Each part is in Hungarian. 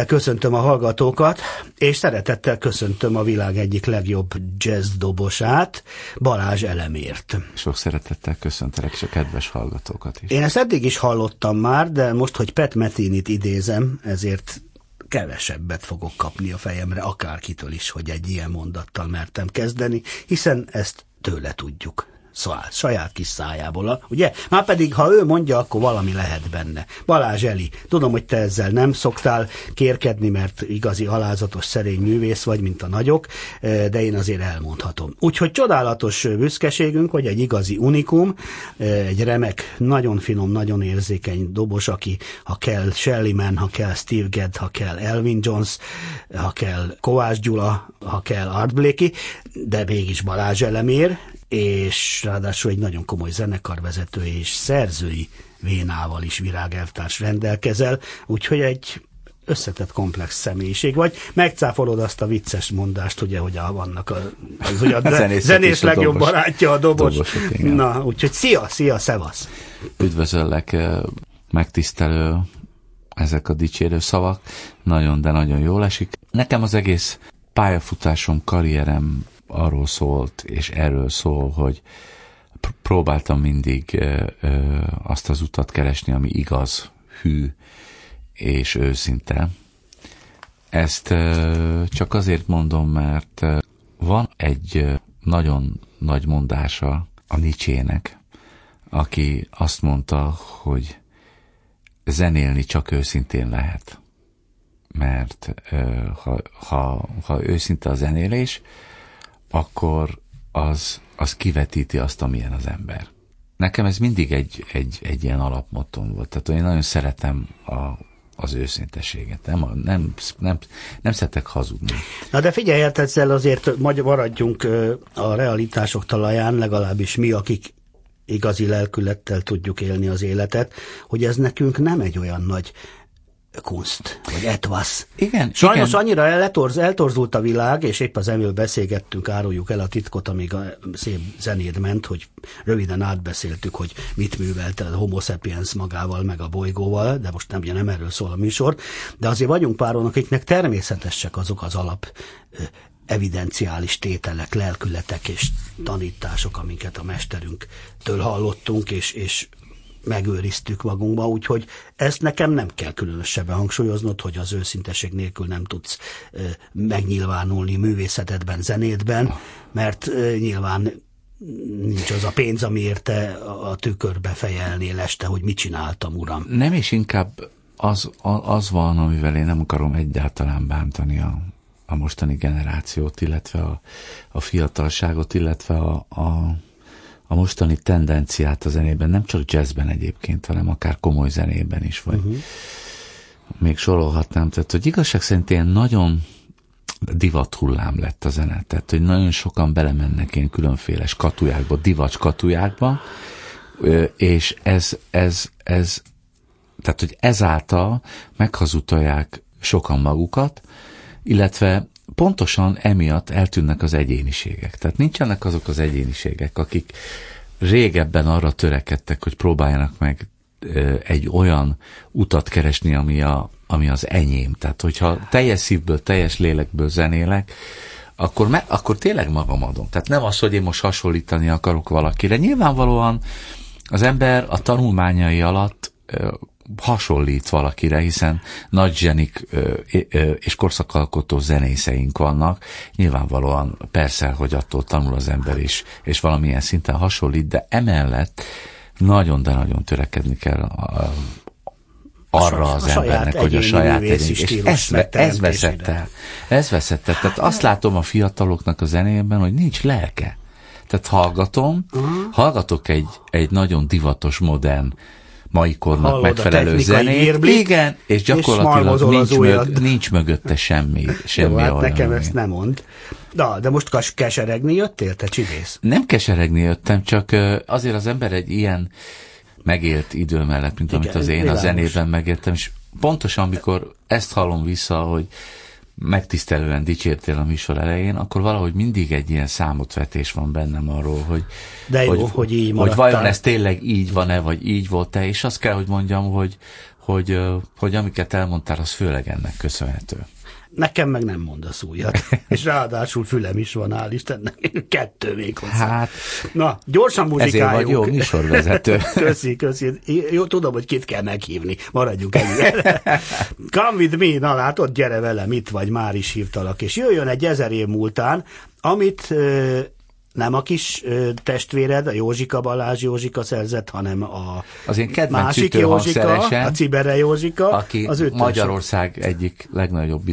Szeretettel köszöntöm a hallgatókat, és szeretettel köszöntöm a világ egyik legjobb jazz dobosát, Balázs Elemért. Sok szeretettel köszöntelek és a kedves hallgatókat is. Én ezt eddig is hallottam már, de most, hogy Pet Metinit idézem, ezért kevesebbet fogok kapni a fejemre, akárkitől is, hogy egy ilyen mondattal mertem kezdeni, hiszen ezt tőle tudjuk. Szóval saját kis szájából, ugye? Már pedig, ha ő mondja, akkor valami lehet benne. Balázs Eli, tudom, hogy te ezzel nem szoktál kérkedni, mert igazi alázatos szerény művész vagy, mint a nagyok, de én azért elmondhatom. Úgyhogy csodálatos büszkeségünk, hogy egy igazi unikum, egy remek, nagyon finom, nagyon érzékeny dobos, aki ha kell Shelley Man, ha kell Steve Gadd, ha kell Elvin Jones, ha kell Kovács Gyula, ha kell Art Blakey, de mégis Balázs Elemér, és ráadásul egy nagyon komoly zenekarvezető és szerzői vénával is virágelvtárs rendelkezel, úgyhogy egy összetett komplex személyiség vagy. Megcáfolod azt a vicces mondást, ugye, hogy a, vannak a, az, ugye a, a zenész, zenész legjobb dobos, barátja a dobos. Dobosok, Na, úgyhogy szia, szia, szevasz! Üdvözöllek, megtisztelő ezek a dicsérő szavak, nagyon, de nagyon jól esik. Nekem az egész pályafutásom, karrierem arról szólt, és erről szól, hogy próbáltam mindig azt az utat keresni, ami igaz, hű és őszinte. Ezt csak azért mondom, mert van egy nagyon nagy mondása a Nicsének, aki azt mondta, hogy zenélni csak őszintén lehet. Mert ha, ha, ha őszinte a zenélés, akkor az, az kivetíti azt, amilyen az ember. Nekem ez mindig egy, egy, egy ilyen alapmotton volt. Tehát én nagyon szeretem a, az őszinteséget. Nem, nem, nem, nem szeretek hazudni. Na de figyelj, hát ezzel azért maradjunk a realitások talaján, legalábbis mi, akik igazi lelkülettel tudjuk élni az életet, hogy ez nekünk nem egy olyan nagy kunst, vagy etvasz. Igen, Sajnos igen. annyira eltorz, eltorzult a világ, és épp az emről beszélgettünk, áruljuk el a titkot, amíg a szép zenéd ment, hogy röviden átbeszéltük, hogy mit művelt a homo sapiens magával, meg a bolygóval, de most nem, ugye nem erről szól a műsor, de azért vagyunk páron, akiknek természetesek azok az alap evidenciális tételek, lelkületek és tanítások, amiket a mesterünktől hallottunk, és, és megőriztük magunkba, úgyhogy ezt nekem nem kell különösebben hangsúlyoznod, hogy az őszinteség nélkül nem tudsz megnyilvánulni művészetedben, zenétben, mert nyilván nincs az a pénz, amiért te a tükörbe fejelnél este, hogy mit csináltam, uram. Nem is inkább az, az van, amivel én nem akarom egyáltalán bántani a, a mostani generációt, illetve a, a fiatalságot, illetve a, a a mostani tendenciát a zenében, nem csak jazzben egyébként, hanem akár komoly zenében is, vagy uh-huh. még sorolhatnám. Tehát, hogy igazság szerint ilyen nagyon divat hullám lett a zene. Tehát, hogy nagyon sokan belemennek ilyen különféle skatujákba, divat skatujákba, és ez, ez, ez, tehát, hogy ezáltal meghazudtolják sokan magukat, illetve pontosan emiatt eltűnnek az egyéniségek. Tehát nincsenek azok az egyéniségek, akik régebben arra törekedtek, hogy próbáljanak meg egy olyan utat keresni, ami, a, ami az enyém. Tehát, hogyha teljes szívből, teljes lélekből zenélek, akkor, me, akkor tényleg magam adom. Tehát nem az, hogy én most hasonlítani akarok valakire. Nyilvánvalóan az ember a tanulmányai alatt hasonlít valakire, hiszen nagy zsenik és korszakalkotó zenészeink vannak. Nyilvánvalóan persze, hogy attól tanul az ember is, és valamilyen szinten hasonlít, de emellett nagyon, de nagyon törekedni kell a, arra az a embernek, hogy a saját egyéni, és ez, ez veszett el. Ez veszett el. Tehát azt látom a fiataloknak a zenéjében, hogy nincs lelke. Tehát hallgatom, uh-huh. hallgatok egy, egy nagyon divatos, modern, mai kornak Hallod megfelelő zenét. Írblik, igen, és gyakorlatilag és nincs, mög, nincs mögötte semmi. semmi Jó, hát olyan, nekem ezt nem mond. Na, de most keseregni jöttél, te csibész? Nem keseregni jöttem, csak azért az ember egy ilyen megélt idő mellett, mint Igen, amit az én világos. a zenében megértem, és pontosan, amikor ezt hallom vissza, hogy megtisztelően dicsértél a műsor elején, akkor valahogy mindig egy ilyen számotvetés van bennem arról, hogy, De jó, hogy, hogy, így hogy vajon ez tényleg így van-e, vagy így volt-e, és azt kell, hogy mondjam, hogy, hogy, hogy amiket elmondtál, az főleg ennek köszönhető. Nekem meg nem mondasz újat. És ráadásul fülem is van, hál' Istennek. Kettő még hozzá. Hát, Na, gyorsan muzikáljunk. Ezért vagy jó műsorvezető. köszi, köszi. Jó, tudom, hogy kit kell meghívni. Maradjunk ennyi. Come with me, na látod, gyere velem, itt vagy, már is hívtalak. És jöjjön egy ezer év múltán, amit nem a kis ö, testvéred, a Józsika Balázs Józsika szerzett, hanem a az én kedvenc másik Józsika, a Cibere Józsika, aki az ütős. Magyarország egyik legnagyobb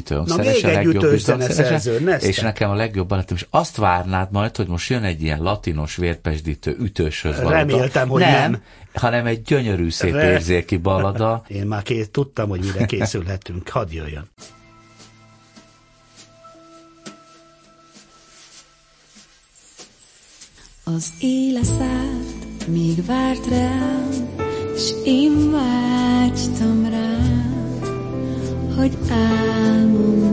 egy ütőszerző, és nekem a legjobb barátom, és azt várnád majd, hogy most jön egy ilyen latinos vérpesdítő ütőshöz valóta. Reméltem, hogy nem. nem hanem egy gyönyörű szép Re... érzéki balada. Én már két, tudtam, hogy mire készülhetünk. Hadd jöjjön. Az éle szállt, míg várt rám, s én vágytam rá, hogy álmomban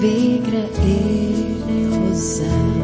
Vigra e Rosário.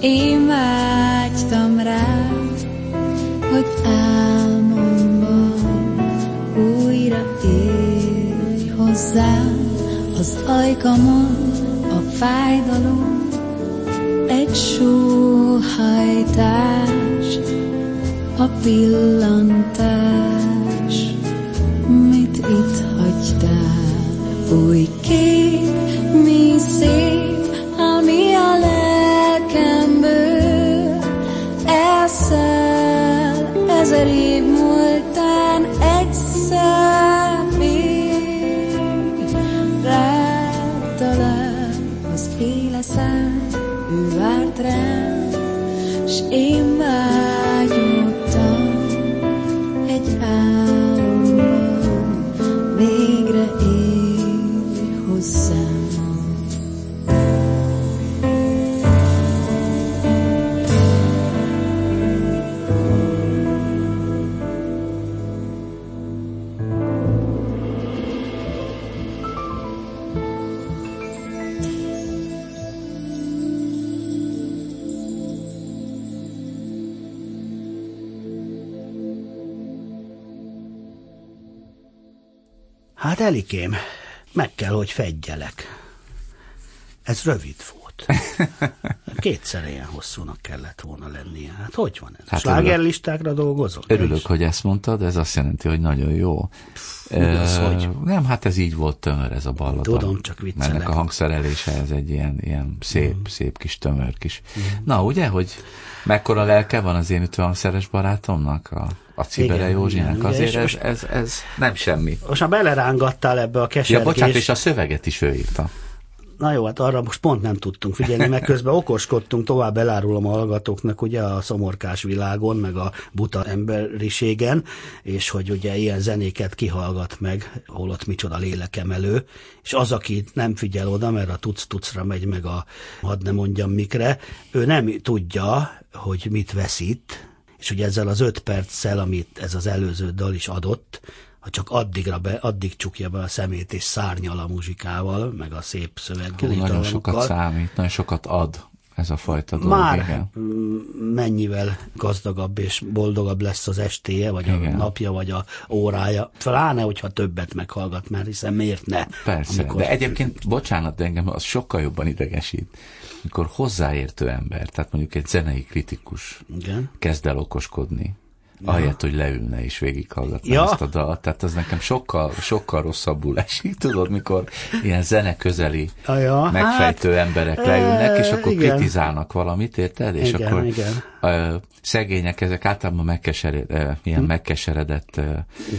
Én vágytam rá, hogy álmomban újra élj hozzám az ajkamon a fájdalom, egy sóhajtás, a pillantás, az éle szám, ő várt rám, Hát Elikém, meg kell, hogy fedjelek. Ez rövid volt. Kétszer ilyen hosszúnak kellett volna lennie. Hát hogy van ez? Hát Slágerlistákra dolgozol? Örülök, hogy ezt mondtad, ez azt jelenti, hogy nagyon jó. az, Ö, hogy? Nem, hát ez így volt tömör ez a ballada. Tudom, csak viccelek. Ennek a hangszerelése ez egy ilyen, ilyen szép, mm. szép kis tömör kis. Mm. Na, ugye, hogy mekkora lelke van az én ütőhangszeres barátomnak, a, a Cibere Igen, Józsinak. igen, Azért ez, ez, ez, nem semmi. Most már belerángattál ebbe a Ja, kesergés. bocsánat, és a szöveget is ő írta. Na jó, hát arra most pont nem tudtunk figyelni, mert közben okoskodtunk, tovább elárulom a hallgatóknak ugye a szomorkás világon, meg a buta emberiségen, és hogy ugye ilyen zenéket kihallgat meg, holott micsoda lélekemelő, és az, aki nem figyel oda, mert a tuc-tucra megy meg a hadd ne mondjam mikre, ő nem tudja, hogy mit veszít, és ugye ezzel az öt perccel, amit ez az előző dal is adott, ha csak addigra be, addig csukja be a szemét és szárnyal a muzsikával, meg a szép szöveggel, nagyon sokat számít, nagyon sokat ad ez a fajta dolog. már igen. mennyivel gazdagabb és boldogabb lesz az estéje, vagy Igen. a napja, vagy a órája. Pláne, hogyha többet meghallgat, mert hiszen miért ne? Persze, de egyébként, bocsánat, de engem az sokkal jobban idegesít, mikor hozzáértő ember, tehát mondjuk egy zenei kritikus Igen. kezd el okoskodni, ahelyett, hogy leülne és végighallgatna Ja. ezt a dalt. Tehát az nekem sokkal, sokkal rosszabbul esik, tudod, mikor ilyen zene közeli Ja, ja, megfejtő hát, emberek leülnek, és eh, akkor igen. kritizálnak valamit, érted? És Igen, akkor igen. ö, szegények, ezek általában megkesered, ö, ilyen Hm. megkeseredett ö,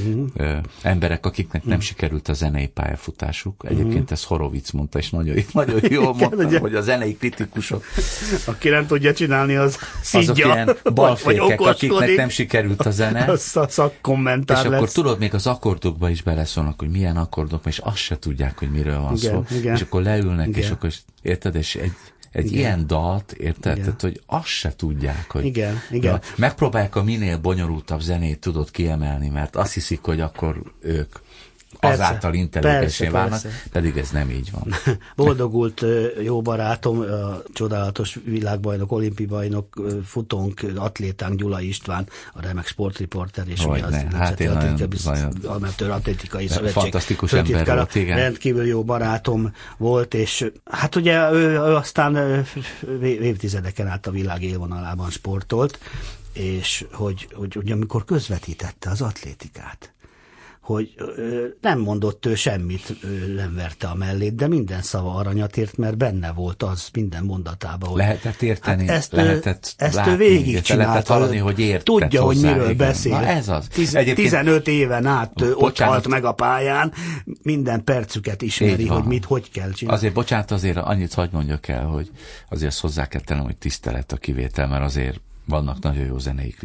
Mhm. ö, emberek, akiknek nem sikerült a zenei pályafutásuk. Egyébként ezt Horovic mondta, és nagyon, nagyon jól mondta, Mhm. ugye? hogy a zenei kritikusok Aki nem tudja csinálni, az azok szidja, ilyen vagy, vagy balfékek, akiknek nem sikerült a zene. A szakkommentár És akkor lesz. tudod, még az akkordokba is beleszólnak, hogy milyen akkordok, és azt se tudják, hogy miről van Igen, szó. igen. És akkor leülnek, Igen. és akkor, érted, és egy, egy Igen. ilyen dalt, érted, Igen. tehát, hogy azt se tudják, hogy... Igen, igen. Ja, megpróbálják a minél bonyolultabb zenét tudod kiemelni, mert azt hiszik, hogy akkor ők Persze, azáltal intelligensé válnak, persze. pedig ez nem így van. Boldogult jó barátom, a csodálatos világbajnok, olimpi bajnok, futónk, atlétánk Gyula István, a remek sportriporter, és ugye az Hogyne, hát én nagyon- nagyon- Amatőr Atlétikai Szövetség fantasztikus ember volt, igen. Rendkívül jó barátom volt, és hát ugye ő, ő aztán évtizedeken át a világ élvonalában sportolt, és hogy, hogy, hogy amikor közvetítette az atlétikát, hogy nem mondott ő semmit, ő nem verte a mellét, de minden szava aranyat ért, mert benne volt az minden mondatában. Hogy Lehetett érteni, hát ezt, lehetett ő, ezt látni, ő végig és lehetett hallani, hogy értett Tudja, hogy hozzá, miről igen. beszél. Na, ez az. Tiz, Egyébként- 15 éven át ő ott Bocsánat. halt meg a pályán, minden percüket ismeri, hogy mit, hogy kell csinálni. Azért, bocsánat, azért annyit hagy mondjak el, hogy azért hozzá kell tennem, hogy tisztelet a kivétel, mert azért vannak nagyon jó zenei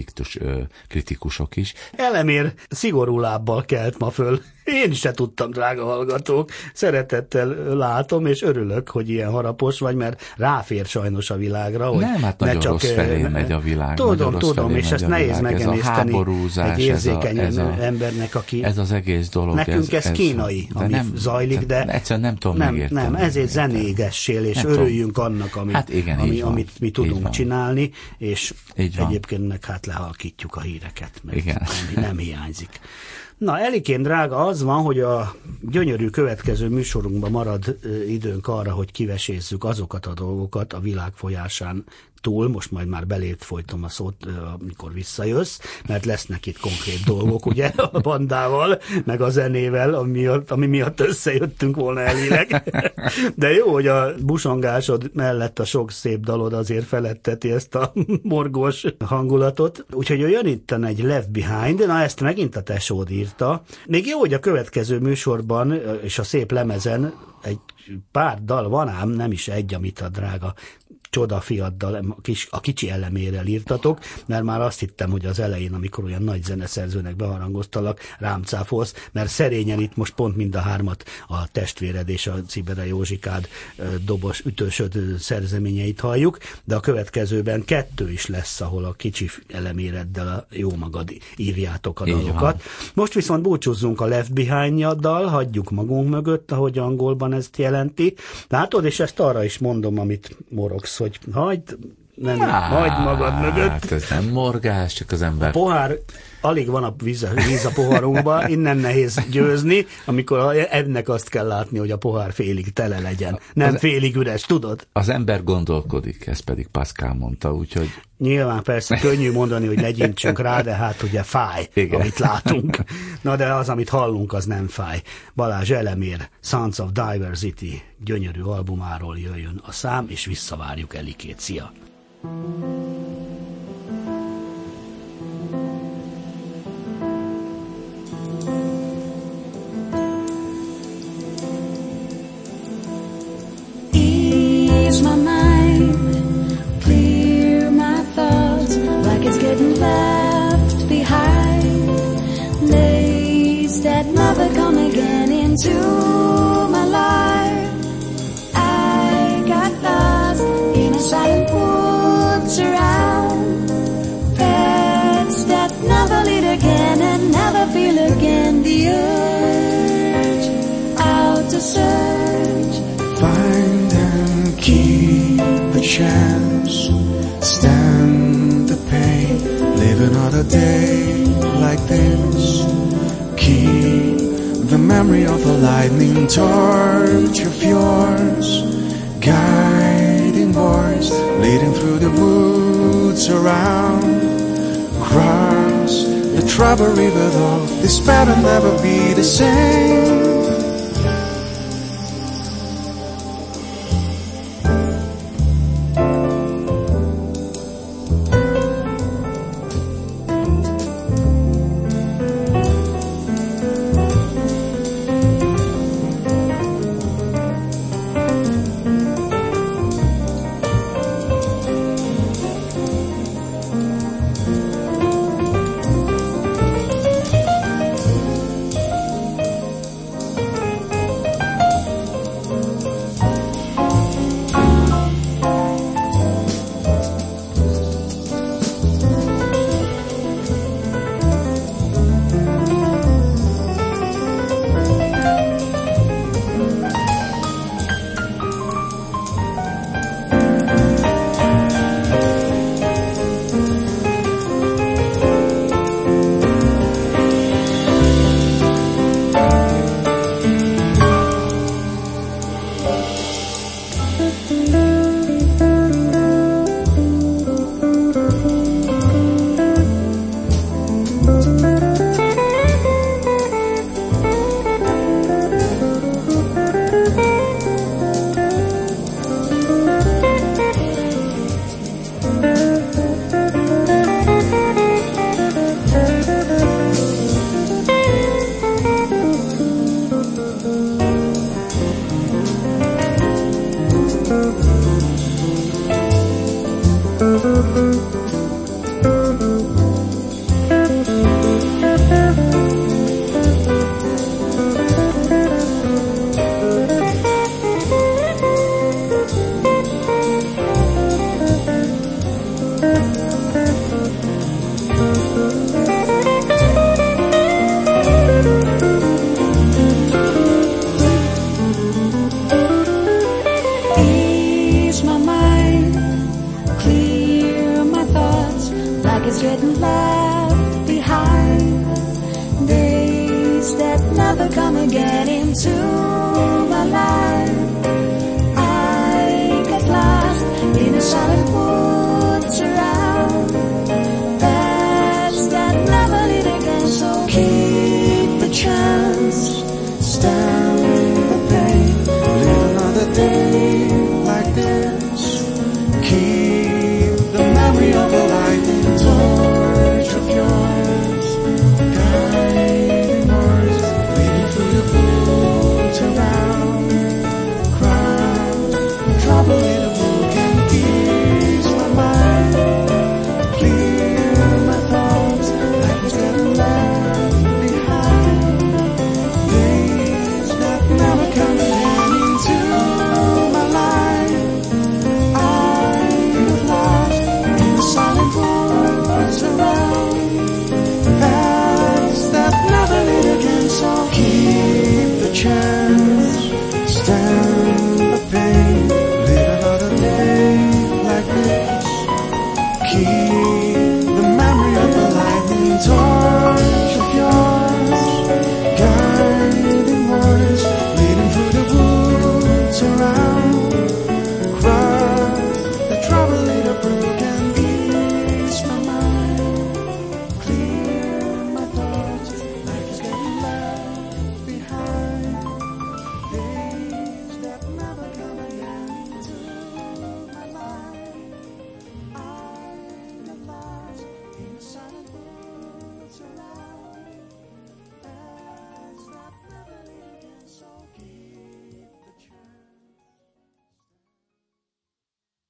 kritikusok is. Elemér szigorú lábbal kelt ma föl. Én se tudtam, drága hallgatók. Szeretettel látom, és örülök, hogy ilyen harapos vagy, mert ráfér sajnos a világra. Hogy Nem, hát ne nagyon rossz felé eh, megy a világ, Tudom, tudom, felé és ezt nehéz. Ez megemészteni egy érzékeny ez a- ez a- embernek, aki... Ez az egész dolog. Nekünk ez, kínai, ami zajlik, de Egyszerűen nem tudom nem, megérteni. nem, ezért zenégessél, és Nem örüljünk tudom. annak, amit, Hát igen, ami, van. amit mi tudunk csinálni, és egyébként meg hát lehalkítjuk a híreket, mert Igen. Nem, nem hiányzik. Na, Elikén drága, az van, hogy a gyönyörű következő műsorunkban marad időnk arra, hogy kivesézzük azokat a dolgokat a világ folyásán túl, most majd már belét folytom a szót, amikor visszajössz, mert lesznek itt konkrét dolgok, ugye, a bandával, meg a zenével, ami miatt, ami miatt összejöttünk volna elileg. De jó, hogy a busongásod mellett a sok szép dalod azért feletteti ezt a morgós hangulatot. Úgyhogy jön itt egy Left Behind, na ezt megint a tesód írta. Még jó, hogy a következő műsorban és a szép lemezen egy pár dal van ám, nem is egy, amit a drága csoda fiaddal, a, kis, a kicsi elemérrel írtatok, mert már azt hittem, hogy az elején, amikor olyan nagy zeneszerzőnek beharangoztalak, rám cáfolsz, mert szerényen itt most pont mind a hármat a testvéred és a Cibere Józsikád dobos, ütősöd szerzeményeit halljuk, de a következőben kettő is lesz, ahol a kicsi eleméreddel a jó magad írjátok a dalokat. Most viszont búcsúzzunk a Left Behind-jaddal, hagyjuk magunk mögött, ahogy angolban ezt jelenti. Látod, és ezt arra is mondom, amit morogsz, hogy hagyd, nem, Hát, hagyd magad mögött. Ez nem morgás, csak az ember A pohár, alig van a víz, víz a poharunkba, innen nehéz győzni, amikor ennek azt kell látni, hogy a pohár félig tele legyen, nem Az- félig üres, tudod? Az ember gondolkodik, ezt pedig Pascal mondta, úgyhogy Nyilván persze könnyű mondani, hogy legyintsünk rá, de hát ugye fáj, Igen. Amit látunk. Na de az, amit hallunk, az nem fáj. Balázs Elemér, Sons of Diversity gyönyörű albumáról jöjjön a szám, és visszavárjuk Elikét. Szia! Ease my mind, clear my thoughts, like it's getting left behind. Days that never come again into day like this. Keep the memory of a lightning torch of yours. Guiding voice leading through the woods around. Cross the troubled river though despair will never be the same.